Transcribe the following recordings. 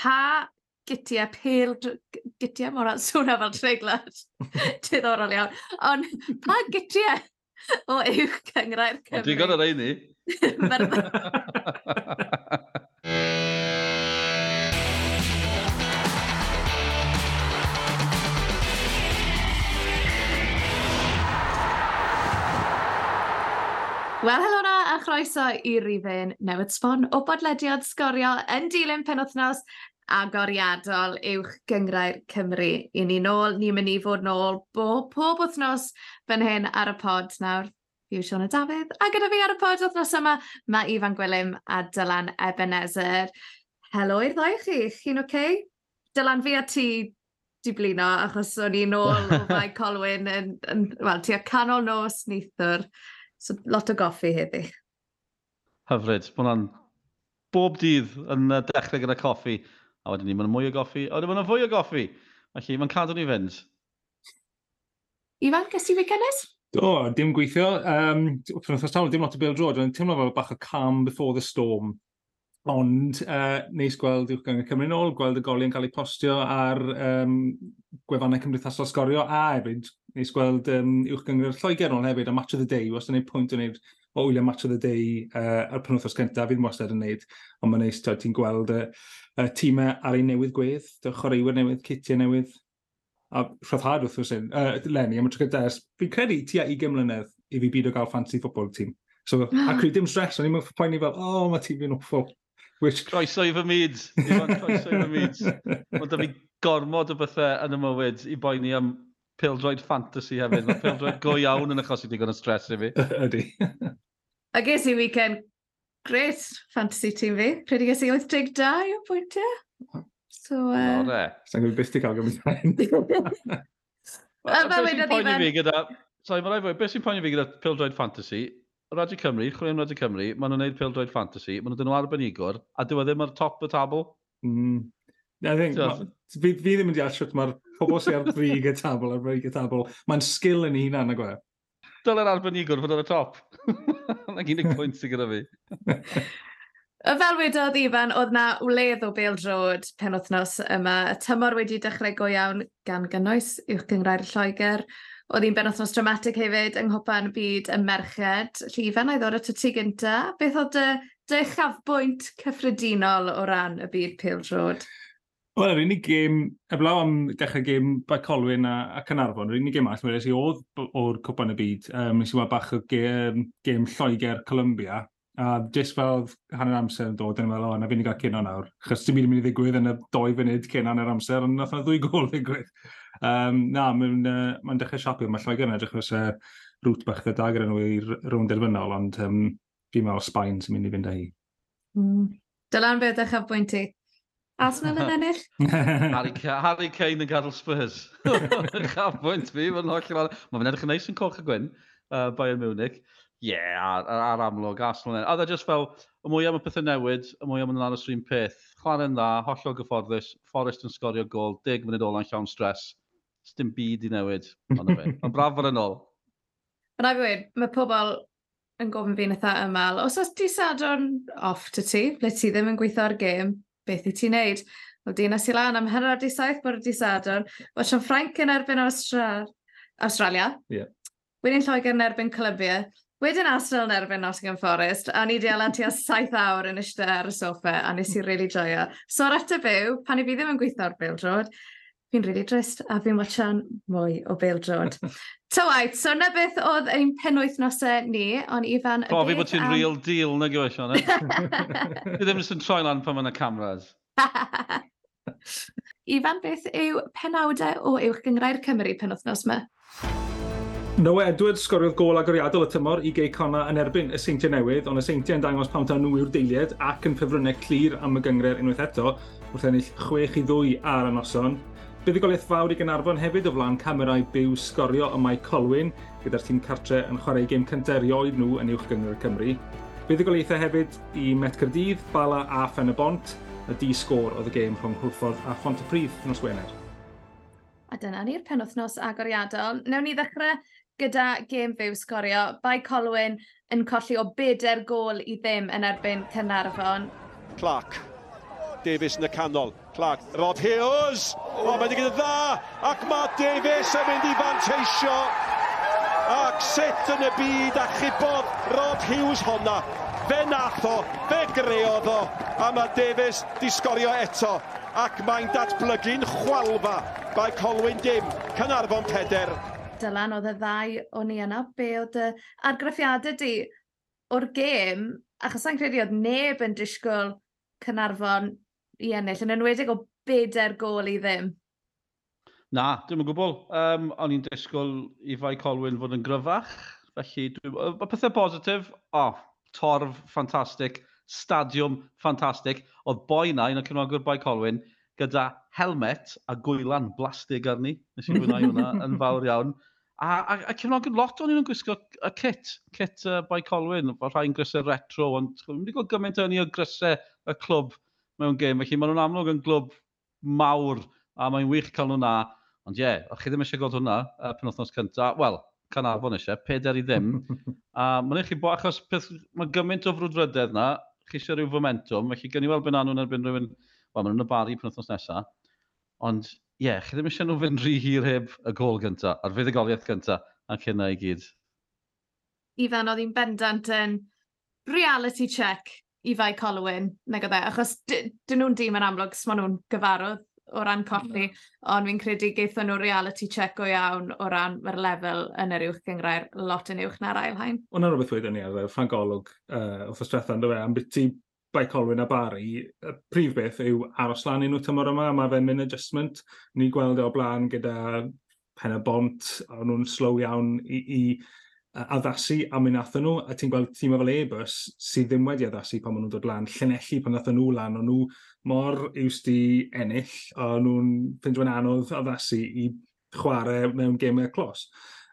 pa gytia pêl, gytia mor swnio fel treiglad. diddorol iawn, ond pa gytia o uwch cyngrair Cymru? Dwi'n gwybod rei ni. Wel, helo na, a chroeso i rifin newid sbon o bodlediad sgorio yn dilyn penwthnos agoriadol uwch gyngrair Cymru. I ni nôl, ni'n mynd i fod nôl bob, pob wythnos fan hyn ar y pod nawr. Fi yw Siona Dafydd, a gyda fi ar y pod wythnos yma, mae Ifan Gwilym a Dylan Ebenezer. Helo i'r ddau chi, chi'n oce? Okay? Dylan, fi a ti di blino, achos o'n i'n ôl o fai Colwyn yn, yn wel, ti a canol nos neithwr. So, lot o goffi heddi. Hyfryd, mae hwnna'n bob dydd yn dechrau gyda coffi. A wedyn ni, mae'n mwy o goffi. A wedyn mae'n fwy o goffi. Felly, mae'n cadw ni fynd. Ifan, fi cynnes? Do, dim gweithio. Um, Wrth tawl, dim lot o Bill Road. Yn teimlo fel bach o calm before the storm. Ond, uh, neis gweld i'w gyngor Cymru nôl, gweld y goli yn cael ei postio ar um, gwefannau cymdeithasol sgorio, a hefyd, neis gweld um, i'w gyngor Lloegr nôl hefyd, a match of the day, os yn gwneud pwynt o wneud o wylio match of the day uh, ar penwthos cyntaf, fi'n wastad yn neud, ond mae'n neis, ti'n gweld y uh, uh, tîmau ar ei newydd gwedd, dy chwaraewyr newydd, citiau newydd, a rhyddhad wrth gwrs uh, Lenny, am y tro gyda, fi'n credu ti a 20 mlynedd i fi byd o gael fantasy football tîm. So, a creu dim stress, o'n i'n mynd poeni fel, o, oh, mae tîm fi'n awful. Which... Croeso i fy myd. Croeso i fy myd. Ond da fi gormod o bethau yn y mywyd i boeni am pildroed fantasy hefyd. Mae pildroed go iawn yn achosi digon o stres i fi. Ydy. A ges i weekend great fantasy team fi. Credu ges i 82 o bwyntiau. So, uh... Nore. Sa'n gwybod beth i cael gymryd hyn. Fel wedi poeni fi gyda... Sorry, mae'n rhaid. Beth sy'n poeni fi gyda Pildroed Fantasy? Radio Cymru, chwilio am Radio Cymru, maen nhw'n gwneud Pildroed Fantasy, maen nhw'n dyn nhw arbenigwr, a dyw e ddim ar top y tabl. Mm. I think, so, fi, fi ddim yn deall sut mae'r pobl sy'n ar brig y tabl, ar brig y tabl, mae'n sgil yn ei hunan, na gwe dyle yr arbenigwr fod ar y top. Na'n un o'r pwynt sy'n gyda fi. Y fel wedodd Ifan, oedd na wledd o Bale Road pen wythnos yma. Y tymor wedi dechrau go iawn gan gynnwys i'w gyngrair Lloegr. Oedd hi'n benwthnos dramatig hefyd yng nghwpan byd y merched. Llifan, a'i ddod at y tu gynta. Beth oedd dy, dy chafbwynt cyffredinol o ran y byd Pale Road? Wel, yr unig gêm, eblaw am dechrau gêm by Colwyn a, a Cynarfon, yr unig gêm all, wnes i oedd o'r cwpan y byd, um, nes i weld bach o gêm, gêm Lloegr Columbia, a jyst fel hanner amser yn dod yn fel, o, na fi'n i gael cyn o nawr. Chos ti'n mynd i ddigwydd yn y doi funud cyn hanner amser, ond nath na ddwy gol ddigwydd. Um, na, mae'n uh, ma dechrau siapio, mae Lloegr yn edrych fes uh, rŵt bach dda gyda nhw i'r rhwng derfynol, ond um, fi'n meddwl Sbaen sy'n mynd i fynd â hi. Mm. Dylan beth eich bwynt ti? Arsenal yn ennill? Harry, Harry Kane yn gadw Spurs. Chafwynt fi, mae'n holl ar... Mae'n edrych yn neis yn coch y gwyn, uh, Bayern Munich. Ie, yeah, ar, ar, amlwg, Arsenal yn ennill. A dda just fel, y mwy am y pethau newid, y mwy am yn aros rhywun peth. Chlan dda, hollol gyfforddus, Forrest yn sgorio gol, 10 munud ola'n llawn stres. Dim byd i newid, ond fe. Ond braf fod yn ôl. Ond a fi wedi, mae pobl yn gofyn fi'n eitha ymal, os oes ti sadwn off to ti, ble ti ddim yn gweithio ar gêm, beth i ti'n neud? Wel, dinas i lan am hynny'r di saith bod di sadwr. Wel, Sean Frank yn erbyn Austra... Australia. Yeah. Wedyn Lloegr yn erbyn Columbia. Wedyn Arsenal yn erbyn Nottingham Forest, a ni di alan tua saith awr yn eistedd ar y soffa, a nes i really joio. So ar eto byw, pan i fi ddim yn gweithio'r bildrod, fi'n rili really drist a fi'n watchan mwy o Bildrod. Ta waith, so na beth oedd ein penwythnosau ni, ond Ifan... Profi bod ti'n am... real deal na gwe, Sian. Fi ddim yn troi lan pan mae'n y cameras. Ifan, beth yw penawdau o uwch gyngrair Cymru penwythnos yma? Noe Edward sgoriodd gol agoriadol y tymor i gei cona yn erbyn y seintiau newydd, ond y seintiau yn dangos pam tan nhw yw'r deiliad ac yn ffefrynnau clir am y gyngred unwaith eto wrth ennill 6 i 2 ar y noson. Buddigoliaeth fawr i Gynarfon hefyd o flaen camerau byw sgorio y mae Colwyn, gyda'r tîm cartre yn chwarae gêm cyntaf erioed nhw yn uwch gyngor Cymru. Buddigoliaethau hefyd i Met Cyrdydd, Bala a Ffen y Bont, y di sgôr oedd y gêm rhwng Hwlffordd a Ffont y Pryd nos Wener. A dyna ni'r penwthnos agoriadol. Newn ni ddechrau gyda gêm fyw sgorio. Bai Colwyn yn colli o bedair gol i ddim yn erbyn Cynarfon. Clark, Davies yn y canol. Clark, Rob Hughes, o, mae'n digwydd y dda, ac mae Davies yn mynd i fanteisio. Ac set yn y byd a chybodd Rob Hughes honna. Fe nath o, fe greodd o, a mae Davies di sgorio eto. Ac mae'n datblygu'n chwalfa by Colwyn Dim, Cynarfon Peder. Dylan, oedd y ddau o'n i yna, be oedd y argraffiadau di o'r gêm, achos sa'n credu oedd neb yn disgwyl Cynarfon i ennill, yn enwedig o bedair gol i ddim. Na, dim yn gwbl. Um, o'n i'n disgwyl i fai Colwyn fod yn gryfach, felly mae pethau positif, o, oh, torf ffantastig, stadiwm ffantastig, oedd boi na, un o'n cynogwyr boi Colwyn, gyda helmet a gwylan blastig arni, nes i'n gwneud hwnna yn fawr iawn. A, a, a cefnogi'n lot o'n nhw'n gwisgo y kit, kit uh, bai Colwyn, o rhai'n grysau retro, ond dwi'n wedi gweld gymaint o'n i o grysau y clwb mewn gêm. Felly maen nhw'n amlwg yn glwb mawr a mae'n wych cael nhw'n na. Ond ie, yeah, o'ch chi ddim eisiau gweld hwnna uh, pen penwthnos cyntaf. Wel, Canarfon eisiau, peder i ddim. a mae'n eich chi bod, achos peth, mae gymaint o frwdfrydedd na, chi eisiau rhyw fomentum, felly gen i weld byn yn erbyn rhywun, wel, maen nhw'n y bari pen penwthnos nesaf. Ond ie, yeah, chi ddim eisiau nhw fynd rhy hir heb y gol gyntaf, a'r fuddugoliaeth gyntaf, ac hynna i gyd. Ifan, oedd hi'n bendant yn reality check Ifai Colwyn, nag oedd e, achos dyn nhw'n dîm yn amlwg, sma nhw'n gyfarwydd o ran colli, mm. ond fi'n credu geithon nhw reality check o iawn o ran mae'r lefel yn yr uwch gyngrair lot yn uwch na'r ail hain. Wna rhywbeth wedyn ni ar y ffangolwg uh, wrth ystrethan, yn dweud am beth ti bai Colwyn a Barry, y prif beth yw aros lan un nhw tymor yma, mae fe'n mynd adjustment. Ni gweld e o blaen gyda pen y bont, o'n nhw'n slow iawn i, i addasu a mi nathon nhw, a ti'n gweld tîm fel Airbus sydd ddim wedi addasu pan maen nhw'n dod lan, llenelli pan nathon nhw lan, o'n nhw mor iws di ennill, a nhw'n ffindio'n anodd addasu i chwarae mewn gemau clos.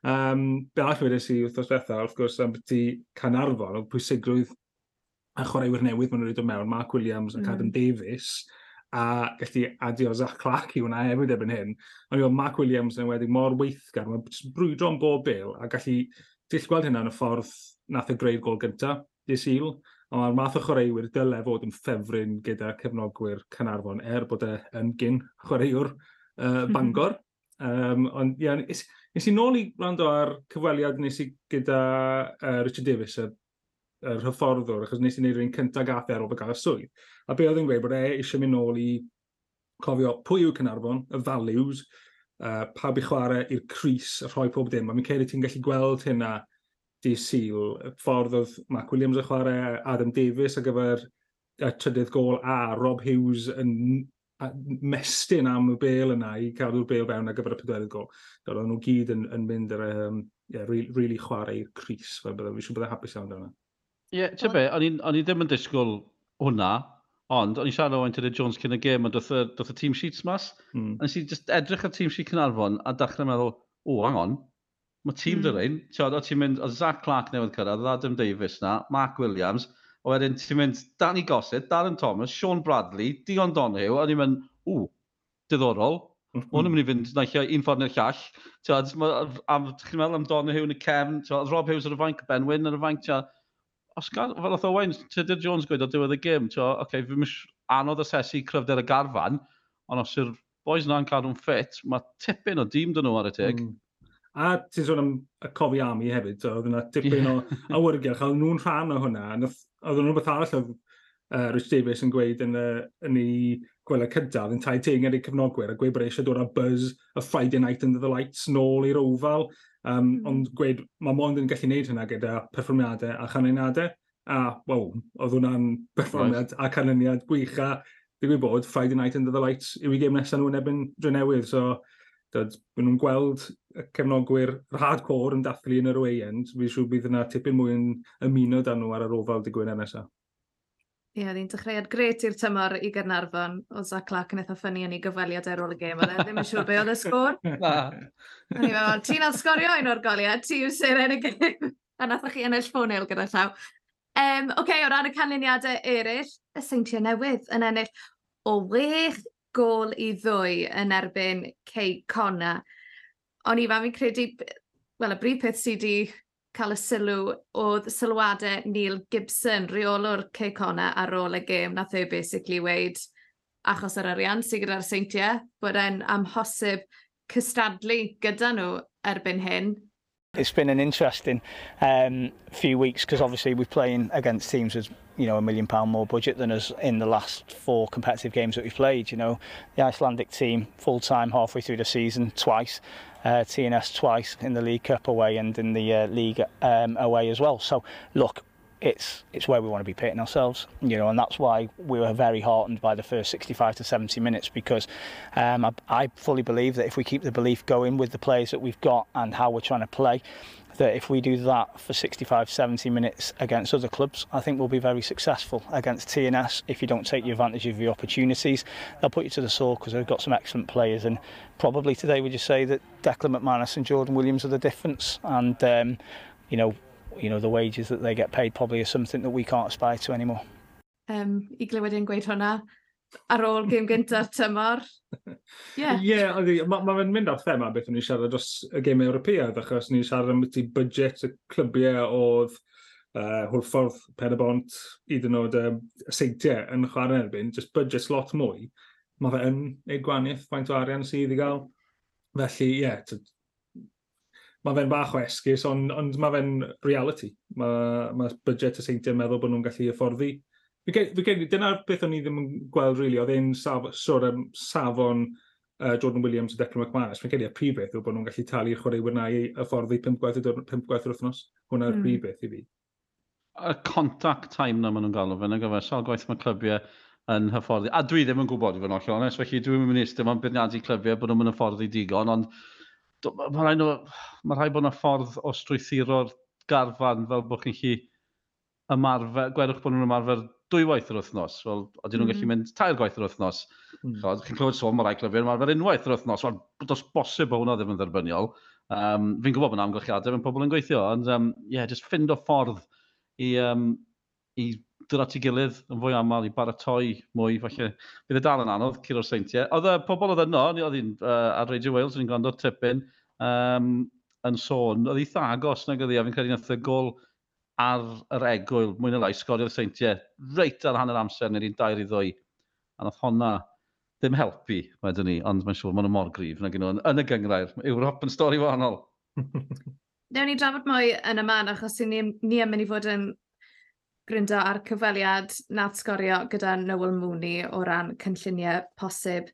Um, be all wedys i wrthos bethau, wrth gwrs, am beth i Canarfon, o pwysigrwydd a chwaraewyr newydd maen nhw'n rhaid o mewn, Mark Williams mm. ac Adam Davies, a gallu adio Zach Clark i hwnna hefyd erbyn hyn. Ond i Mark Williams yn wedi mor weithgar, mae'n brwydro am bob bil, a gallu Till gweld hynna yn y ffordd nath y greu'r gol gyntaf, dis il, ond mae'r math o chwaraewyr dylai fod yn ffefryn gyda cefnogwyr Cynarfon er bod e yn gyn chwaraewr uh, Bangor. um, ond ie, nes, nes i nôl i rando ar cyfweliad nes i gyda uh, Richard Davis, y, y hyfforddwr, achos nes i wneud rhywun cyntaf gath e ar ôl gael y swydd. A be oedd yn gweud bod e eisiau mynd nôl i cofio pwy yw Cynarfon, y values, uh, pa i chwarae i'r Cris a rhoi pob dim. A mi'n credu ti'n gallu gweld hynna di syl, y ffordd oedd Mac Williams yn chwarae, Adam Davies ar gyfer y trydydd gol a Rob Hughes yn mestyn am y bel yna i cadw'r bel fewn ar gyfer y pedwerydd gol. Doedd nhw gyd yn, yn mynd ar um, yeah, really, really chwarae i'r Cris, Fe byddai, fi siŵr byddai hapus iawn dyna. Ie, yeah, ti'n be, o'n i ddim yn disgwyl hwnna, Ond, o'n i siarad o Owen Tudor Jones cyn y gêm, a doth y, doth y team sheets mas. Mm. A nes i just edrych ar team sheet Cynarfon a dechrau meddwl, o, hang on, mae tîm mm. dyrein. Tiod, o ti'n mynd, o Zach Clark newydd cyrraedd, Adam Davis na, Mark Williams, o wedyn ti'n mynd Danny Gossett, Darren Thomas, Sean Bradley, Dion Donahue, a ni'n mynd, o, diddorol, Mae hwn yn mynd i fynd na lle un ffordd neu'r llall. Ti'n meddwl am Donahue yn y cefn, Rob Hughes ar y fainc, Ben Wyn ar y fainc, os gael, fel oedd Owain, Tudur Jones gweud o diwedd y gym, ti'n oce, okay, fi'n anodd asesu cryfder y garfan, ond os yw'r boys na'n cadw'n ffit, mae tipyn o dîm dyn nhw ar y teg. Mm. A ti'n sôn am y cofi ami hefyd, so, oedd yna tipyn o awyrgylch, oedd nhw'n rhan o hwnna, oedd nhw'n rhywbeth arall oedd uh, Rich Davis yn gweud yn, uh, yn ei gwela cyntaf yn tai tengad eu cefnogwyr a gweud bod e eisiau dod â buzz y Friday night under the lights nôl i'r ofal. Um, mm. Ond gweud, mae Mond yn gallu gwneud hynna gyda perfformiadau a chanlyniadau. A, wow, oedd hwnna'n perfformiad right. a canlyniad gwych a digwydd bod Friday night under the lights yw i gêm nesaf nhw'n ebyn drenewydd. So, dod, byd nhw'n gweld y cefnogwyr yr hardcore yn dathlu yn yr away end. Fi'n siŵr bydd yna tipyn mwy yn ymuno dan nhw ar yr ofal digwydd nesaf. Ie, yeah, ni'n dechreuad gret i'r tymor i Gernarfon. O Zach Clark yn eitha ffynnu yn ei gyfweliad ar ôl y gêm. Oedd e ddim yn siŵr be oedd y sgwr. Na. Ti'n al sgorio un o'r goliad. ti yw sy'n yn y gêm. A nath chi ennill ffônil gyda llaw. Um, Oce, okay, o ran y canlyniadau eraill, y seintiau newydd yn ennill o wech gol i ddwy yn erbyn Cey Conna. O'n i fam fi'n credu, wel, y brif peth sydd wedi cael y sylw oedd sylwadau Neil Gibson, reolwr Ceicona ar ôl y gêm, nath e basically weid achos yr arian sydd gyda'r seintiau, bod e'n amhosib cystadlu gyda nhw erbyn hyn. It's been an interesting um, few weeks because obviously we're playing against teams with you know a million pound more budget than us in the last four competitive games that we've played. You know the Icelandic team full time halfway through the season twice, uh, TNS twice in the League Cup away and in the uh, league um, away as well. So look, it's it's where we want to be pitting ourselves, you know, and that's why we were very heartened by the first 65 to 70 minutes because um, I, I fully believe that if we keep the belief going with the players that we've got and how we're trying to play, that if we do that for 65, 70 minutes against other clubs, I think we'll be very successful against TNS. If you don't take the advantage of your opportunities, they'll put you to the sword because they've got some excellent players. And probably today, would you say that Declan McManus and Jordan Williams are the difference? And um, you know, you know, the wages that they get paid probably is something that we can't aspire to anymore. Um, i glywed yn gweud hwnna, ar ôl gym gyntaf tymor. Ie, yeah. yeah, mae'n ma mynd at thema beth ni'n siarad dros y gym Ewropeaidd, achos ni'n siarad am beth i budget y clybiau oedd uh, hwrffordd pen y bont, hyd yn oed um, seintiau yn chwarae erbyn, just budget lot mwy, mae fe yn ei gwanaeth faint o arian sydd i gael. Felly, ie, yeah, mae fe'n bach o esgus, ond, ond mae fe'n reality. Mae ma budget y seintiau meddwl bod nhw'n gallu hyfforddi Dyna'r beth o'n i ddim yn gweld, really, oedd e'n sôn am safon uh, Jordan Williams a Declan McManus. Mae'n gedi y prif beth yw bod nhw'n gallu talu'r chwaraewyr na i y ffordd i pimp gwaith, pimp gwaith yr wythnos. Hwna'r mm. prif beth i fi. Y contact time na maen nhw'n galw fe, na gyfer, sawl gwaith mae clybiau yn hyfforddi. A dwi ddim yn gwybod i fod yn oll onest, felly dwi'n mynd i eistedd mewn beirniadu clybiau bod nhw'n hyfforddi digon, ond mae rhaid, nhw, mae rhaid bod yna ffordd o strwythuro'r garfan fel bod chi'n chi ymarfer, gwedwch bod nhw'n ymarfer dwy waith yr wythnos. Wel, oedden nhw'n mm. gallu mynd tair gwaith yr wythnos. Mm. Chi'n clywed sôn mae'r rhaid mae'r fel unwaith yr wythnos. Wel, dos bosib o hwnna ddim yn dderbyniol. Um, fi'n gwybod bod yna amgylchiadau fe'n pobl yn gweithio, ond um, yeah, just ffind o ffordd i, um, i dod at ei gilydd yn fwy aml i baratoi mwy, falle. Bydd y dal yn anodd, curo'r seintiau. Oedd y pobl oedd yno, oedd hi'n uh, ar Radio Wales, oedd hi'n gwrando tipyn, um, yn sôn, oedd eitha agos nag oedd hi, a fi'n credu nath y gol ar yr egwyl, mwy na lai, sgorio'r seintiau, reit ar hanner amser, neu un dair i ddwy. A nath honna ddim helpu, wedyn ni, ond mae'n siŵr maen nhw mor grif nag nhw yn y gyngrair. Ewrop yn stori wahanol. Newn ni drafod mwy yn y man, achos ni, ni yn mynd i fod yn gryndo ar cyfweliad nath sgorio gyda Noel Mooney o ran cynlluniau posib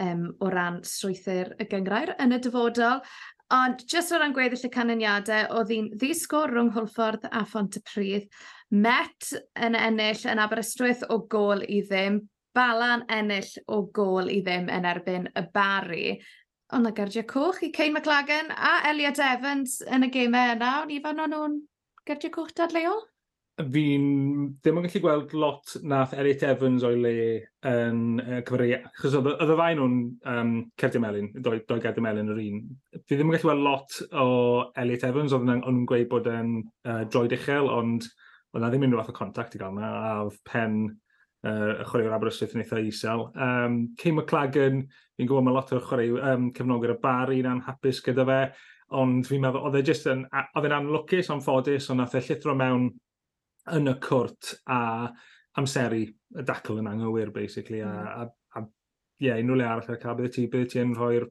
um, o ran strwythyr y gyngrair yn y dyfodol. Ond jyst o ran gweddill y canlyniadau, oedd hi'n ddisgwr rhwng Hwlffordd a Font y Pryd, Met yn ennill yn Aberystwyth o gol i ddim, Balan ennill o gol i ddim yn erbyn y Bari. Ond na gardiau cwch i Cain McLagan a Elliot Evans yn y gemau yna, ond i fan o'n nhw'n gardiau cwch dadleol? fi'n ddim yn gallu gweld lot nath Elliot Evans o'i le yn uh, cyfrau... achos oedd y ddau nhw'n um, Cerdy Melin, doi, doi Gerdy Melin yr un. Fi ddim yn gallu gweld lot o Elliot Evans, oedd nhw'n gweud bod yn uh, droed uchel, ond oedd na ddim unrhyw fath o contact i gael yna, a pen uh, y chwaraewr Aberystwyth yn eitha isel. Um, Ceim McLagan, fi'n gwybod mae lot o'r chwaraew um, cefnogwyr y bar un anhapus gyda fe, ond fi'n meddwl, oedd e jyst yn, oedd e'n anlwcus, anffodus, ond nath e llithro mewn yn y cwrt a amseru y dacl yn anghywir, basically, a, hmm. a, a yeah, unrhyw le arall ar cael bydd ti, bydd ti yn rhoi'r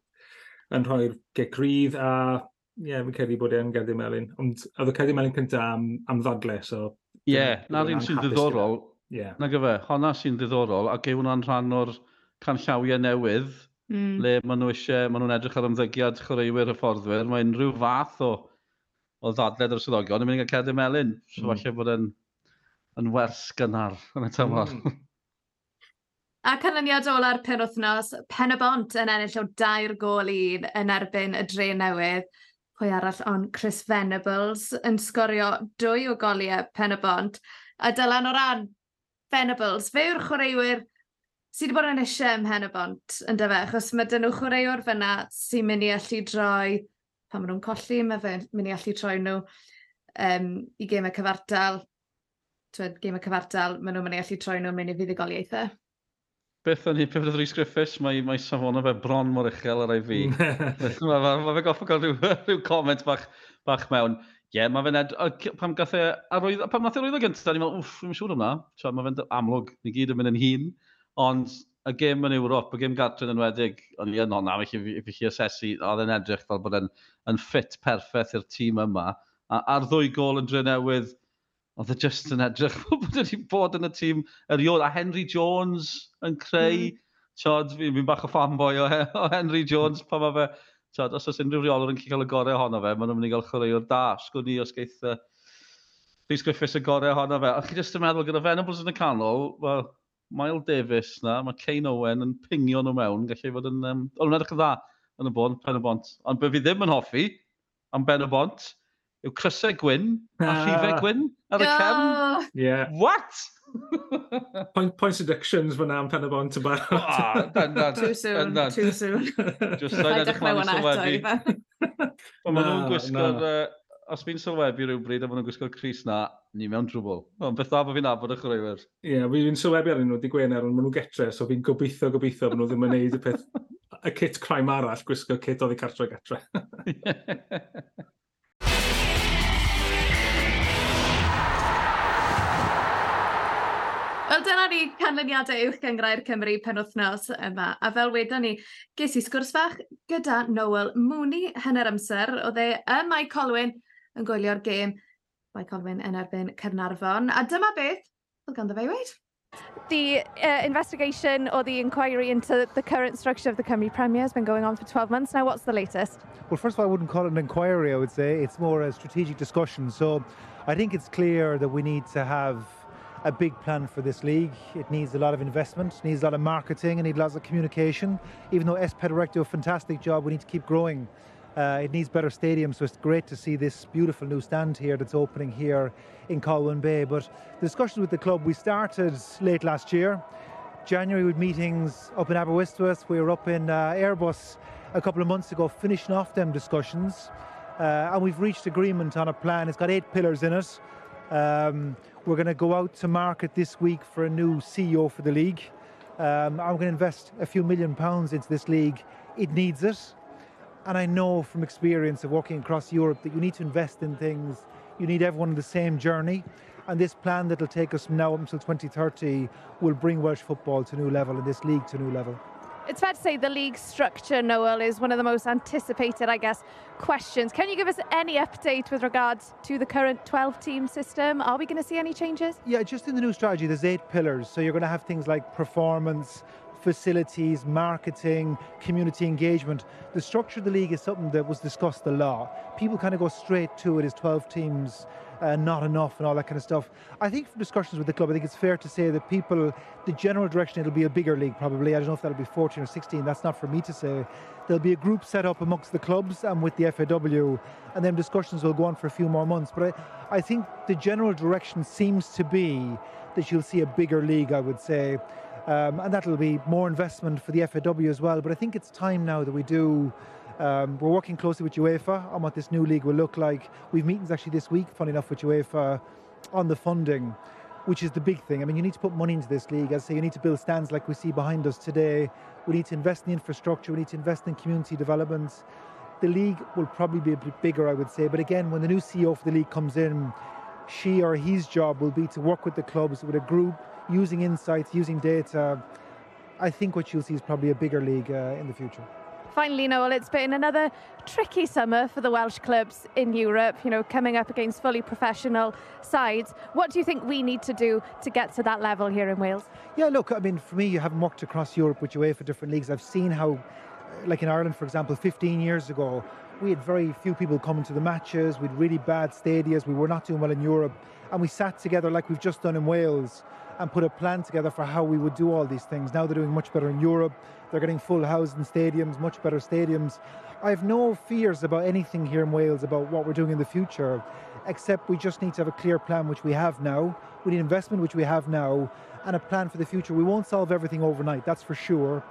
yn rhoi'r gegrydd a ie, yeah, fi'n credu bod e'n gerdi Melin. Ond oedd y Gerdy Melin cyntaf am, am ddadle, so... Ie, yeah, na'r un sy'n ddiddorol. Yeah. Na gyfe, honna sy'n ddiddorol, ac yw hwnna'n rhan o'r canllawiau newydd, mm. le maen nhw eisiau, maen nhw'n edrych ar ymddygiad chwaraewyr y fforddwyr, mae unrhyw fath o, o ddadled o'r swyddogion yn mynd i'r Cerdy Melin. So mm. falle bod e'n yn wers gynnar yn y tymor. Mm. A canlyniad ola'r pen wythnos, Pen y Bont yn ennill o dair gol un yn erbyn y dre newydd. Pwy arall ond Chris Venables yn sgorio dwy o goliau Pen y Bont. A dylan o ran Venables, fe yw'r chwaraewyr sydd wedi bod yn eisiau ym Pen y Bont yn dyfa, achos mae dyn nhw chwaraewr fyna sy'n mynd i allu droi, pan maen nhw'n colli, mae fe'n mynd i allu troi nhw um, i gemau cyfartal twed, game y cyfartal, maen nhw'n mynd i allu troi nhw'n mynd i fuddugoliaethau. Beth o'n i, peth oedd Rhys Griffiths, mae, mae safona fe bron mor uchel ar ei fi. mae ma, ma fe goffa gael rhyw, rhyw comment bach, bach mewn. Ie, yeah, mae fe'n ed... Pam gath e... Pam nath e roedd o gyntaf, ni'n meddwl, wff, dwi'n siŵr hwnna. Mae fe'n amlwg, ni gyd yn mynd yn hun. Ond y gêm yn Ewrop, y gêm Gatrin yn wedig, o'n i yn honna, fe chi, chi asesu, oedd yn edrych fel bod yn, yn ffit perffaith i'r tîm yma. A, a'r ddwy gol yn drenewydd, oedd e just yn edrych bod wedi bod yn y tîm erioed. A Henry Jones yn creu, mm. Tod, fi'n fi bach o fanboy o, o Henry Jones pan mae fe, tod, os oes unrhyw reolwr yn cael y gorau ohono fe, maen nhw'n mynd i gael chwaraewr da. Sgwn ni os geith uh, Rhys Griffiths y gorau ohono fe. A chi jyst yn meddwl gyda Venables yn y canol, wel, Miles Davis na, mae Kane Owen yn pingio nhw mewn, gallu fod yn... Um, Ond yn edrych yn dda yn y bont, pen y bont. Ond be fi ddim yn hoffi am ben y bont, yw crysau gwyn a Ah. rhifau gwyn ar y cefn. Yeah. What? Point, point seductions fyna am pen y bont y barod. Ah, dan, dan. too soon, Yndan. too soon. Just Rhaid edrych dechrau i hwnna eto, sylwebu. Ifan. Ond nhw'n gwisgo'r... Os fi'n sylwebu rhywbryd a maen nhw'n gwisgo'r Cris na, ni mewn drwbl. Ond beth dda bod fi'n abod y chwaraewyr. Ie, yeah, fi'n sylwebu arnyn nhw di Gwener, ond maen nhw'n getre, so fi'n gobeithio, gobeithio bod nhw ddim yn neud y peth, y kit crime arall, gwisgo kit oedd i cartre getre. Wel, dyna ni canlyniadau uwch gyngrau'r Cymru penwthnos yma. A fel wedon ni, ges i sgwrs fach gyda Noel Mooney hanner amser. Oedd e y Mae Colwyn yn gwylio'r gêm. Mae Colwyn yn erbyn Cernarfon. A dyma beth oedd ganddo fe i weid. The uh, investigation or the inquiry into the current structure of the Cymru Premier has been going on for 12 months now. What's the latest? Well, first of all, I wouldn't call it an inquiry, I would say. It's more a strategic discussion. So I think it's clear that we need to have a big plan for this league. It needs a lot of investment, needs a lot of marketing, and needs lots of communication. Even though SP Direct do a fantastic job, we need to keep growing. Uh, it needs better stadiums, so it's great to see this beautiful new stand here that's opening here in Colwyn Bay. But the discussions with the club, we started late last year. January with meetings up in Aberystwyth. We were up in uh, Airbus a couple of months ago, finishing off them discussions. Uh, and we've reached agreement on a plan. It's got eight pillars in it. Um, we're going to go out to market this week for a new CEO for the league. Um, I'm going to invest a few million pounds into this league. It needs it. And I know from experience of working across Europe that you need to invest in things. You need everyone on the same journey. And this plan that will take us from now up until 2030 will bring Welsh football to a new level and this league to a new level. It's fair to say the league structure, Noel, is one of the most anticipated, I guess, questions. Can you give us any update with regards to the current 12 team system? Are we going to see any changes? Yeah, just in the new strategy, there's eight pillars. So you're going to have things like performance, facilities, marketing, community engagement. The structure of the league is something that was discussed a lot. People kind of go straight to it as 12 teams uh, not enough and all that kind of stuff. I think from discussions with the club, I think it's fair to say that people, the general direction, it'll be a bigger league probably. I don't know if that'll be 14 or 16. That's not for me to say. There'll be a group set up amongst the clubs and with the FAW, and then discussions will go on for a few more months. But I, I think the general direction seems to be that you'll see a bigger league, I would say. Um, and that'll be more investment for the FAW as well. But I think it's time now that we do um, we're working closely with UEFA on what this new league will look like. We've meetings actually this week, funny enough, with UEFA on the funding, which is the big thing. I mean, you need to put money into this league. As I say, you need to build stands like we see behind us today. We need to invest in infrastructure. We need to invest in community developments. The league will probably be a bit bigger, I would say. But again, when the new CEO for the league comes in, she or his job will be to work with the clubs, with a group, using insights, using data. I think what you'll see is probably a bigger league uh, in the future. Finally, Noel, it's been another tricky summer for the Welsh clubs in Europe, you know, coming up against fully professional sides. What do you think we need to do to get to that level here in Wales? Yeah, look, I mean, for me, you haven't worked across Europe with UEFA for different leagues. I've seen how, like in Ireland, for example, 15 years ago, we had very few people coming to the matches. We had really bad stadiums. We were not doing well in Europe. And we sat together like we've just done in Wales and put a plan together for how we would do all these things. Now they're doing much better in Europe. They're getting full housing stadiums, much better stadiums. I have no fears about anything here in Wales about what we're doing in the future, except we just need to have a clear plan, which we have now. We need investment, which we have now, and a plan for the future. We won't solve everything overnight, that's for sure.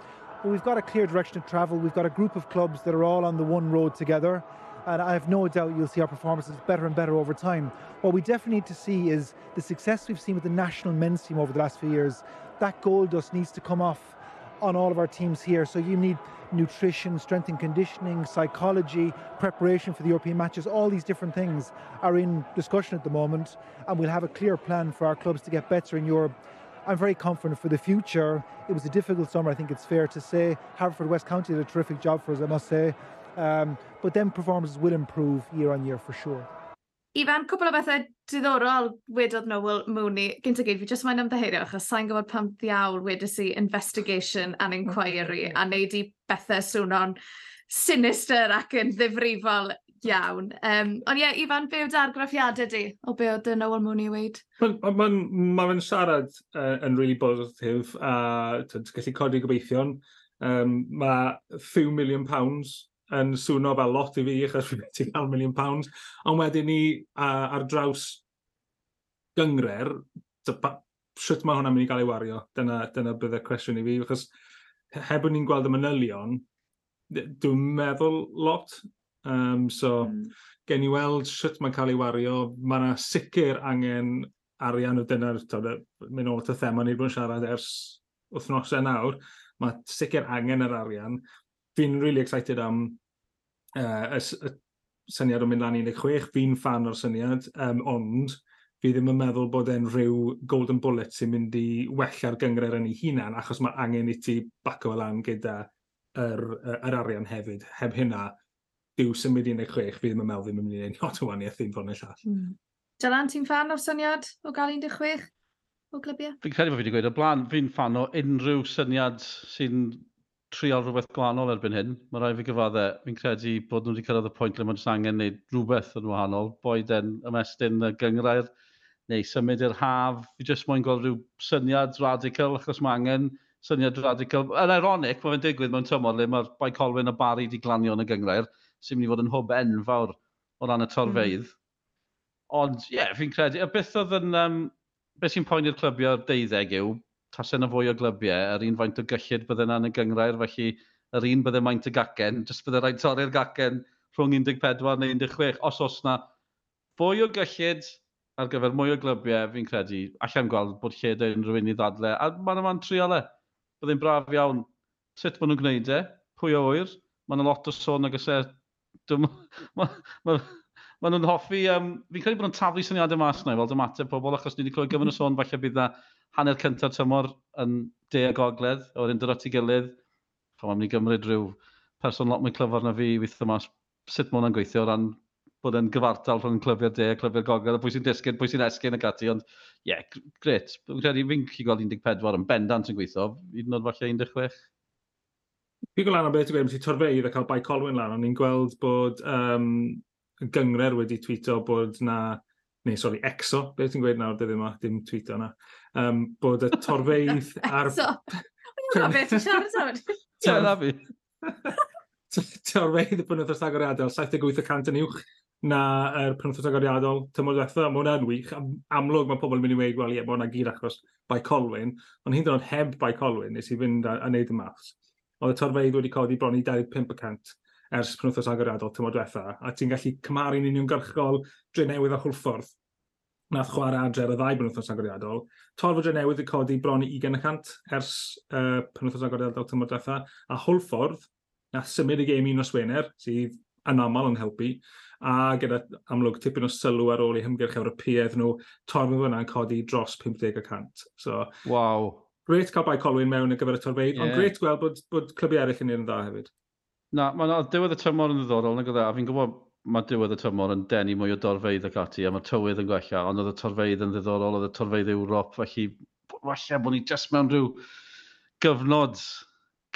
But we've got a clear direction of travel. We've got a group of clubs that are all on the one road together and I have no doubt you'll see our performances better and better over time. What we definitely need to see is the success we've seen with the national men's team over the last few years. That gold dust needs to come off on all of our teams here. So you need nutrition, strength and conditioning, psychology, preparation for the European matches. All these different things are in discussion at the moment, and we'll have a clear plan for our clubs to get better in Europe. I'm very confident for the future. It was a difficult summer, I think it's fair to say. Hartford West County did a terrific job for us, I must say. Um, but then performances will improve year on year for sure. Ifan, cwbl o bethau diddorol wedodd Noel Mooney. Gynt o gyd, fi jyst mae'n ymddeheirio achos sa'n gwybod pam ddiawl wedys i investigation and inquiry a neud i bethau swno'n sinister ac yn ddifrifol iawn. Um, ond ie, yeah, Ifan, be yw'r argraffiadau di o be oedd Noel Mooney weid? Mae'n ma, ma, ma siarad uh, yn really positif a gallu codi gobeithion. Um, mae few million pounds yn swno fel lot i fi, achos fi wedi cael million pounds, ond wedyn ni uh, ar draws gyngre'r, sut mae hwnna'n mynd i gael ei wario? Dyna, dyna bydd y cwestiwn i fi, achos heb ni'n gweld y manylion, dwi'n meddwl lot. Um, so, mm. gen i weld sut mae'n cael ei wario. Mae yna sicr angen arian o dyna'r, mynd o'r y thema ni bod siarad ers wythnosau nawr, mae sicr angen yr arian fi'n really excited am uh, y, y syniad o mynd lan 16. Fi'n fan o'r syniad, um, ond fi ddim yn meddwl bod e'n rhyw golden bullet sy'n mynd i wella'r gyngred yn ei hunan, achos mae angen i ti baco lan gyda yr, yr arian hefyd. Heb hynna, diw symud i'n eich chwech, fi ddim yn meddwl ddim yn mynd i ei lot o waniaeth i'n fod yn y llall. Mm. Dylan, ti'n fan o'r syniad o gael 16 o glybiau? Fi'n credu bod fi wedi gweud o blaen, fi'n fan o unrhyw syniad sy'n trial rhywbeth gwahanol erbyn hyn. Mae rhaid fi gyfadde, fi'n credu bod nhw wedi cyrraedd y pwynt lle mae'n angen wneud rhywbeth yn wahanol, boed yn ymestyn y gyngrair neu symud i'r haf. Fi jyst moyn gweld rhyw syniad radical, achos mae angen syniad radical. Yn ironic, mae fe'n digwydd mewn tymor le mae'r Bai Colwyn a Barry wedi glanio yn y gyngrair, sy'n mynd i fod yn hwb enfawr o ran y hmm. torfeidd. Mm. Ond, ie, yeah, fi'n credu, a beth oedd yn, um, beth sy'n poeni'r clybiau'r deuddeg yw, tasau yna fwy o glybiau, yr un faint o gyllid bydde yna yn y gyngrair, felly yr un bydde maint y gacen, jyst bydde rhaid torri'r gacen rhwng 14 neu 16, os os yna fwy o gyllid ar gyfer mwy o glybiau, fi'n credu, allan gweld bod lle dy unrhyw un i ddadle, a maen yma'n triole. Byddai'n braf iawn sut maen nhw'n gwneud e, pwy o wyr, maen lot o sôn ag ysau, maen ma, ma, ma nhw'n hoffi, um, fi'n credu bod nhw'n taflu syniadau mas yna, fel dymateb pobl, achos ni wedi clywed gyfer o sôn, falle bydd na hanner cyntaf tymor yn de a gogledd, a wedyn dod at ei gilydd. Pan mae'n mynd i gymryd rhyw person lot mwy clyfar na fi i weithio mas sut mae hwnna'n gweithio o ran bod yn gyfartal rhwng clyfio'r de a clyfio'r gogledd, a pwy sy'n disgyn, pwy sy'n esgyn ac ati, ond ie, yeah, gret. Dwi'n credu fi'n chi gweld 14 yn bendant yn gweithio, hyd nod falle 16. Fi'n Pigo lan o beth e, i gweud, ti torfeidd a cael bai Colwyn lan, ond ni'n gweld bod um, gyngred wedi tweeto bod na neu sori, exo, beth ti'n gweud nawr dyddi yma, dim tweet yna, um, bod y torfeidd ar... Exo! Beth i siarad o'r? Ie, fi. Torfeidd y pwnnw thos agoriadol, 78% yn uwch na yr er penwthnos agoriadol tymor diwethaf, mae hwnna'n wych. Amlwg mae pobl yn mynd i weid, wel ie, mae hwnna gyr achos by Colwyn, ond hyn ddod heb by Colwyn nes i fynd a, a wneud y maths. Oedd y torfeidd wedi codi bron i 25% ers penwthos agoriadol tymor diwetha, a ti'n gallu cymaru'n uniongyrchol dre newydd a chwlffordd nath chwarae adre ar y ddau penwthos agoriadol. Torfa dre newydd wedi codi bron i 20% ers uh, penwthos agoriadol tymor diwetha, a Hwlffordd nath symud y gêm un o Swener, sydd yn aml yn helpu, a gyda amlwg tipyn o sylw ar ôl i hymgyrch Ewropeaidd nhw, torfa fyna yn codi dros 50%. So, wow. Gret cael bai Colwyn mewn y gyfer y torfeid, yeah. ond gret gweld bod, bod clybiau eraill yn un yn dda hefyd. Na, mae'n diwedd y tymor yn ddiddorol, nag oedd e, a fi'n gwybod mae diwedd y tymor yn denu mwy o dorfeidd ac ati, a mae tywydd yn gwella, ond oedd y torfeidd yn ddiddorol, oedd y torfeidd Ewrop, felly falle bod ni jyst mewn rhyw gyfnod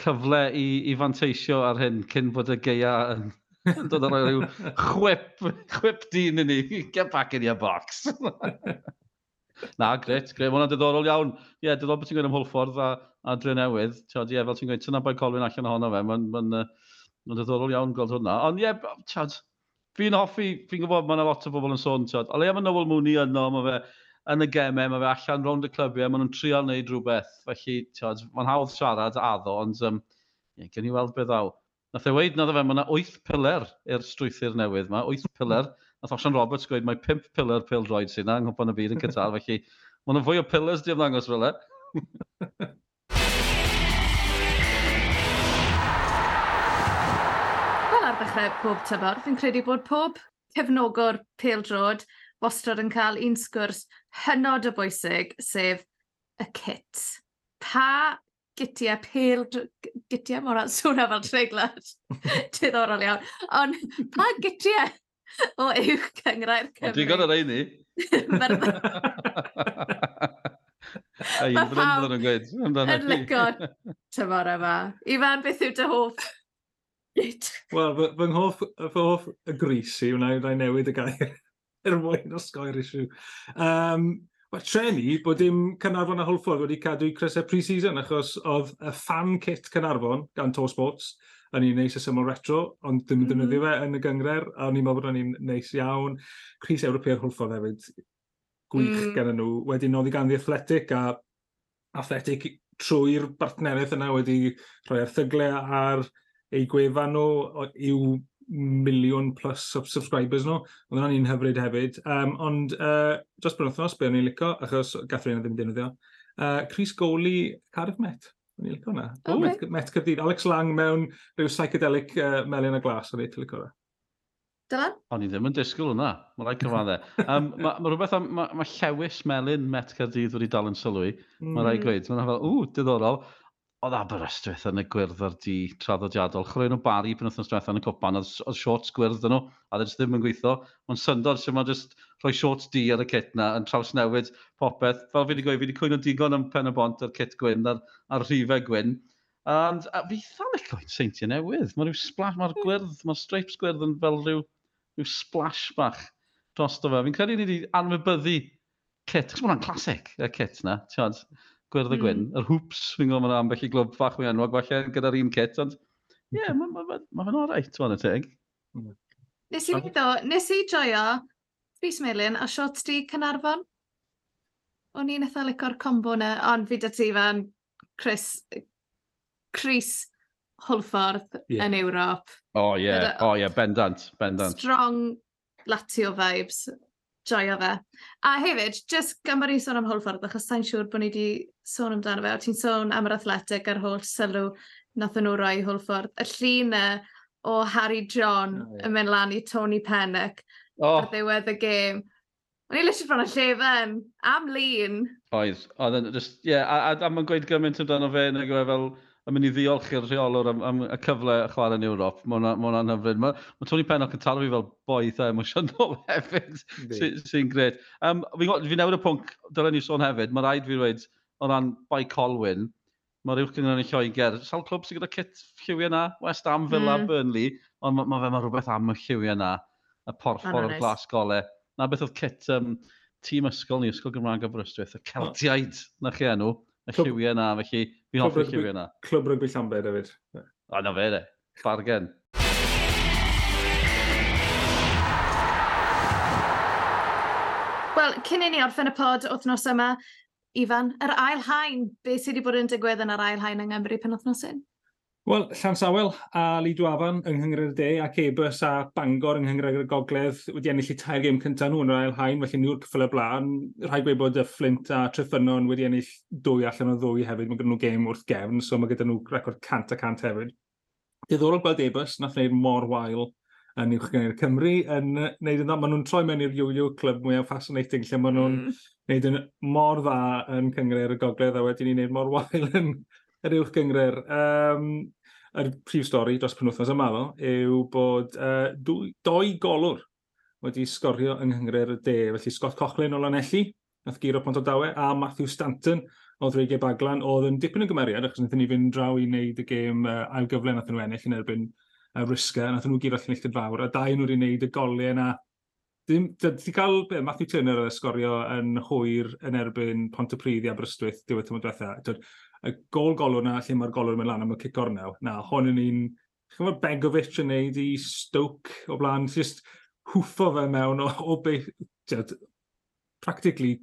cyfle i, i fanteisio ar hyn cyn bod y geia yn, yn dod ar rhyw chwip, chwip dyn i ni, get back in your box. Na, gret, gret. Mae hwnna'n diddorol iawn. Ie, yeah, diddorol bod ti'n gweud am Hwlffordd a, a Drenewydd. Ti'n ie, fel ti'n gweud, tyna bai Colwyn allan ohono fe. Mae'n ma, ma uh, Mae'n ddiddorol iawn gweld hwnna. Ond ie, yeah, tiad, fi'n hoffi, fi'n gwybod mae yna lot o bobl yn sôn, tiad. Ale mae Noel Mooney yno, mae fe yn y gemau, mae fe allan rownd y clybiau, maen nhw'n trial wneud rhywbeth. Felly, tiad, mae'n hawdd siarad addo, ond um, ie, gen i weld beth ddaw. Nath e weid e na dda fe, mae yna 8 pilar i'r strwythyr newydd yma, 8 pilar. Nath Osian Roberts gweud, mae 5 pilar droed sy'n yng Nghymru y byd yn Qatar, felly mae yna fwy o pillars di ymddangos fel e. dechrau pob tymor, fi'n credu bod pob cefnogwr peldrod wastad yn cael un sgwrs hynod o bwysig, sef y kit. Pa gytiau pel... Gytiau mor swnio fel treiglad. Diddorol iawn. Ond pa gytiau o uwch cyngrair Cymru? Dwi'n gorau rei ni. Ei, Mae pawb yn licio tymor yma. Ifan, beth yw dy hoff newid. Wel, fy nghoff, fy hoff y gris i, wna i newid y gair er mwyn osgoi'r isiw. Um, Wel, treni bod dim Cynarfon a Hwlffordd wedi cadw cresau pre-season achos oedd y fan kit Cynarfon gan Tor Sports yn ni'n neis y syml retro, ond ddim yn defnyddio fe mm-hmm. yn y gyngred, a o'n i'n meddwl bod ni'n neis iawn. Cris Ewrope'r Hwlffordd hefyd, gwych mm. gen nhw. Wedyn oedd i gan The Athletic a Athletic trwy'r bartneriaeth yna wedi rhoi erthyglau ar eu gwefan nhw yw miliwn plus subscribers nhw. Oedd hwnna'n un hyfryd hefyd. Um, ond uh, dros bryd wythnos, be o'n i'n licio, achos gath rhain e ddim defnyddio. Uh, Chris Goli, Cardiff Met. O'n i'n licio hwnna. Oh, Met, Met Cyrdydd. Alex Lang mewn rhyw psychedelic uh, melyn a glas. O'n i'n licio hwnna. Dylan? O'n i ddim yn disgwyl hwnna. Mae rhaid cyfadde. um, mae ma rhywbeth am... Mae ma llewis melyn Met Cardydd wedi dal yn sylwi. Mae'n rhaid mm. gweud. Mae'n fel, ww, diddorol oedd Aberystwyth yn y gwyrdd ar di traddodiadol. Chwrwy'n o bari pan oedd diwethaf yn y cwpan, oedd, oedd shorts gwyrdd yn nhw, a ddim ddim yn gweithio. Ond syndod sy'n ma'n just rhoi shorts di ar y kit na, yn traws newid popeth. Fel fi wedi gweud, fi wedi cwyno digon am pen y bont ar kit gwyn, ar, ar rhifau gwyn. And, a fi eitha licio gweud seintiau newydd. Mae'r splash, mae'r gwyrdd, mae'r stripes gwyrdd yn fel rhyw, rhyw splash bach dros fe. Fi'n credu ni wedi anwybyddu kit. Chos mae'n clasic, y kit na. Tiod, Gwyrdd y Gwyn. Hmm. Yr hoops, fi'n gwybod mae'n ambell i glwb fach mwy enwog, falle gyda'r un kit, ond ie, yeah, mae'n ma, ma, ma, ma oreit, mae'n y teg. Hmm. Nes i ddod, nes i joio Rhys Melin a Shorts D Cynarfon. O'n i'n eitha licor combo na, ond fi dy ti fan Chris, Chris Hulffordd yeah. yn Ewrop. O oh, ie, yeah. o oh, ie, yeah. bendant, bendant. Strong Latio vibes joio fe. A hefyd, just gan bod ni'n sôn am Hwlffordd, achos sa'n siŵr bod ni wedi sôn amdano fe, o ti'n sôn am yr athletic a'r holl sylw nath nhw roi Hwlffordd. Y llun e, o Harry John oh, yeah. yn mynd lan i Tony Pennock oh. ar ddiwedd y gêm. O'n i lysio bron y llefen, am lun. Oedd, oedd e yn just, ie, yeah, a, a, a mae'n gweud gymaint amdano fe, nag oedd fel, yn mynd i ddiolch i'r rheolwr am, am, y cyfle y chwarae yn Ewrop. Mae hwnna'n hyfryd. Mae ma Tony Pennock yn taro fi fel boi eitha emosiynol hefyd, sy'n sy gred. Um, fi, fi newid y pwnc, dylen ni sôn hefyd, mae rhaid fi dweud o ran bai Colwyn, mae'r uwch gyngor yn Lloegr. Sawl clwb sy'n gyda kit lliwiau na? West Ham, Villa, mm. Burnley. Ond mae ma fe ma rhywbeth am y lliwiau na, y porffor o'r nice. glas gole. Na beth oedd kit um, tîm ysgol ni, ysgol Gymraeg o Brystwyth, y Celtiaid, na chi enw y lliwiau yna, felly fi'n hoffi'r lliwiau yna. Clwb rygbi Llanber hefyd. A na fe, de. Bargen. Wel, cyn i ni orffen y pod wythnos yma, Ifan, yr ail hain, beth sydd wedi bod yn digwydd yn yr ail hain yng Nghymru pen wythnos hyn? Wel, Llansawel a Lee Dwafan yng Nghyngred y De ac Ebus a Bangor yng Nghyngred y Gogledd wedi ennill i tair gêm cyntaf nhw yn yr ail hain, felly nhw'r cyffyl y blaen. Rhaid gweud bod y Flint a Tryffynon wedi ennill dwy allan o ddwy hefyd. Mae gyda nhw gêm wrth gefn, so mae gyda nhw record cant a cant hefyd. Diddorol gweld Ebus, nath wneud mor wael yn uwch gyda'r Cymru. Yn, wneud yn dda, maen nhw'n troi mewn i'r Iwlio Clwb mwyaf fascinating, lle maen nhw'n mm. neud yn mor dda yn cyngreir y gogledd, a wedyn ni'n wneud mor wael yn yr uwch gyngreir. Um, y prif stori dros penwthnos yma ddo, yw bod uh, dwy, doi golwr wedi sgorio yng Nghymru'r de. Felly Scott Cochlin o Lanelli, nath giro pont o dawe, a Matthew Stanton o ddreigau baglan, oedd yn dipyn o gymeriad, achos nath ni fynd draw i wneud y gêm uh, ail gyfle nath nhw ennill yn erbyn uh, Risga, nath nhw giro allan eithaf fawr, a dau nhw wedi wneud y goliau yna. Dim, di cael be, Matthew Turner oedd e sgorio yn hwyr yn erbyn Pontypridd i Aberystwyth diwedd tymor diwetha y gol golwr na lle mae'r golwr yn mynd lan am y cic ornew. Na, hon yn un, chi'n fawr Begovic yn neud i Stoke o blaen, just hwffo fe mewn o, o beth, practically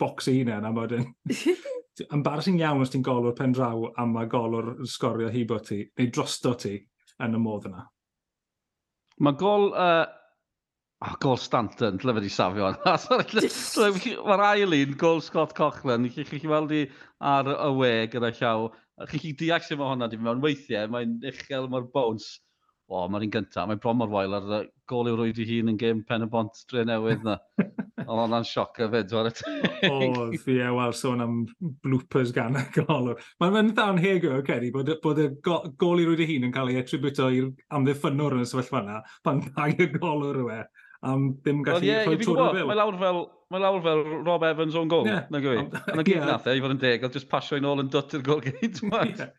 box i hunain am oedden. Embarrassing iawn os ti'n golwr pen draw a mae golwr sgorio hibo ti, neu drosto ti yn y modd yna. Mae gol uh, Oh, gol Stanton, dyle fe di safio. Mae'r ail un, gol Scott Cochran, chi'n chi, chi weld i ar y we gyda llaw. Chi'n chi deall sef hwnna di mewn weithiau, mae'n uchel, mae'r bones. O, mae'r un gyntaf, mae'n bron mor wael ar y gol i'w rwyd i hun yn gêm pen y bont dre newydd na. Ond hwnna'n sioc y fed, fawr O, ie, wel, sôn am bloopers gan y gol. Mae'n dda'n hego, oce, okay, bod, bod y gol i rwyd i hun yn cael ei attributo i'r amddiffynwr yn y sefyllfa yna, pan dau y gol o'r yw e am ddim gallu well, yeah, rhoi twr yn bil. Mae lawr fel, mae lawr fel Rob Evans o'n gol, yeah. na gwy. Yn y gyd yeah. nath e, i fod yn deg, oedd just pasio i nôl yn dwt i'r gol gyd. yeah.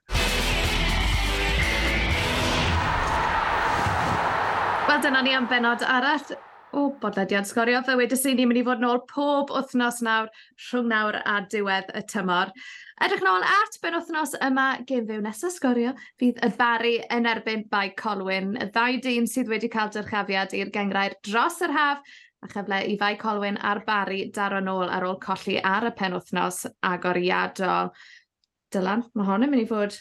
Wel, dyna ni am benod arall o bodlediad sgorio fe wedys i ni'n mynd i fod nôl pob wythnos nawr rhwng nawr a diwedd y tymor. Edrych nôl at ben wythnos yma gen fyw nesaf sgorio, fydd y bari yn erbyn bai Colwyn, y ddau dyn sydd wedi cael dyrchafiad i'r gengrair dros yr haf, a chyfle i fai Colwyn a'r bari daro nôl ar ôl colli ar y pen wythnos agoriadol. Dylan, mae hon yn mynd i fod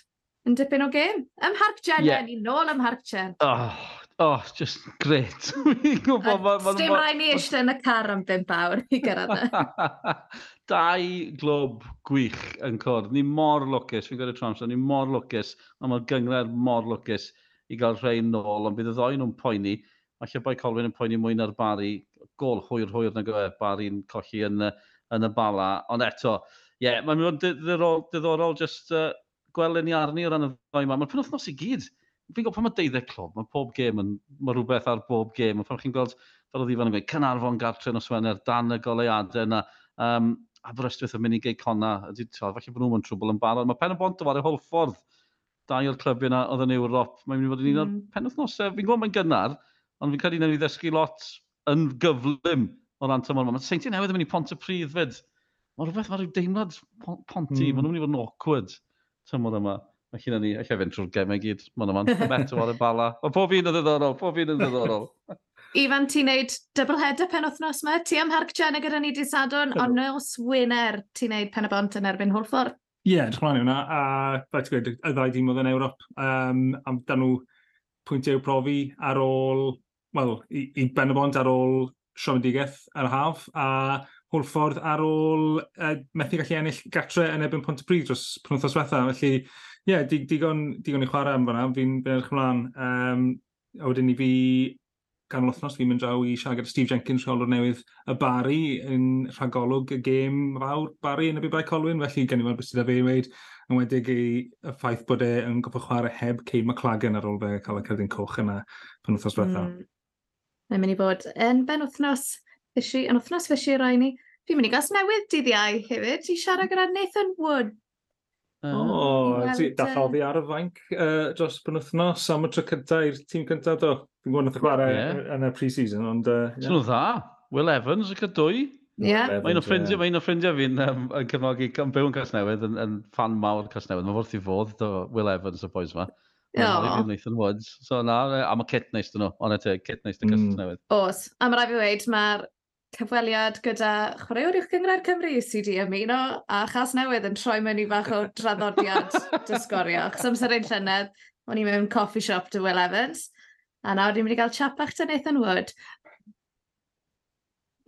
yn dipyn o gêm. Ym Harc Jen, yeah. ni nôl ym Harc Jen. Oh, oh, just gret. gwybod, ma, ma, Dim rhaid ni eisiau yn y car am 5 awr i gyrraedd. E. Dau glob gwych yn cwrdd. Ni mor lwcus, fi'n gwybod y trams, ni mor lwcus, a mae'r gyngred mor lwcus i gael rhai nôl, ond bydd y ddoi nhw'n poeni. Mae bai Colwyn yn poeni mwy na'r bari, gol hwyr hwyr na gyfer bari'n colli yn, yn y bala. Ond eto, ie, yeah, mae'n mynd diddorol, diddorol just uh, gweld ni arni o ran y ddoi yma. Mae'r penwthnos i gyd fi'n gwybod pan mae deuddeg clwb, mae pob gêm yn, mae rhywbeth ar bob gêm, pan chi'n gweld, fel oedd Ifan yn gweud, Cynarfon gartre nos Wener, dan y goleiadau yna, um, a Aberystwyth yn mynd i gei conna, ydy, tio, falle bod nhw'n trwbl yn barod. Mae Pen y Bont o fawr i Holford, dau o'r clybiau yna oedd yn Ewrop, mae'n mynd i fod yn un o'r mm. penwthnosau, fi'n gwybod mae'n gynnar, ond fi'n credu na ni ddysgu lot yn gyflym o ran tymor yma. mae Seinti newydd yn mynd i pont y pryd fyd. Mae rhywbeth, mae rhyw deimlad ponti, mm. maen nhw'n mynd i fod yn awkward tymor yma. Mae hynna ni, eich fynd trwy'r gemau gyd. Mae'n yma'n ar y bala. Mae pob un yn ddiddorol, pob un yn ddiddorol. Ifan, ti'n neud double header pen wythnos yma. Ti am Harc Jenna gyda ni di sadwn, ond nos wyner ti'n neud pen y bont yn erbyn Hwlffordd. Ie, yeah, dych hwnna. A, fel ti'n gweud, y ddau dîm oedd yn Ewrop. Um, am dan nhw pwyntiau profi ar ôl, wel, i, i ben y bont ar ôl siomedigaeth ar y haf. A Hwlffordd ar ôl uh, methu gallu ennill gatre yn ebyn pont y pryd dros penwthos wetha. Felly, Ie, yeah, digon, digon i chwarae am fyna, Fi'n fi edrych ymlaen. Um, a wedyn i fi gan wythnos, fi'n mynd draw i siarad gyda Steve Jenkins, rheolwr newydd y Barry, yn rhagolwg y gêm fawr Barry yn y Biblau Colwyn, felly gen i fod beth sydd â fe i wneud, yn wedig i y ffaith bod e yn gofio chwarae heb Cey McLagan ar ôl fe cael y cerdyn coch yna pan wythnos diwetha. Mm. Mae'n mynd i fod yn ben wythnos, fysi, yn wythnos fysi rai ni, fi'n mynd i gas newydd dydd iau hefyd i siarad gyda Nathan Wood, O, ti dathoddi ar y fainc uh, dros byn wythnos am y tro cynta i'r tîm cynta do. Fi'n gwybod nath y chwarae yeah. yn y pre-season, ond... Uh, yeah. nhw dda. Will Evans y cydwy. Yeah. Mae'n o ffrindiau, yeah. mae'n o ffrindiau fi'n um, yn cefnogi, yn byw yn Casnewydd, yn, yn fan mawr Casnewydd. Mae wrth i fod, do, Will Evans y boys ma. Oh. Nathan Woods. So na, a mae kit neis dyn nhw, ond eto, kit neis dyn Casnewydd. Mm. Os, a mae rai fi wedi, mae'r cyfweliad gyda chwaraewr i'ch Cyngrair Cymru sydd wedi ymuno a chas newydd yn troi mewn i fach o draddodiad dysgorio. Chos amser ein llynedd, o'n i mewn coffee shop dy Will Evans, a nawr ni'n mynd i gael chat bach dy Nathan Wood.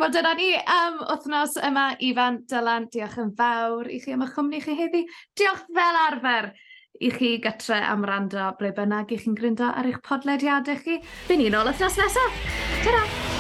Wel, dyna ni am wythnos yma, Ifan, Dylan, diolch yn fawr i chi am eich cwmni chi heddi. Diolch fel arfer i chi gytre am rando ble bynnag i chi'n gryndo ar eich podlediadau chi. Fy ni'n ôl wythnos nesaf. Ta-ra!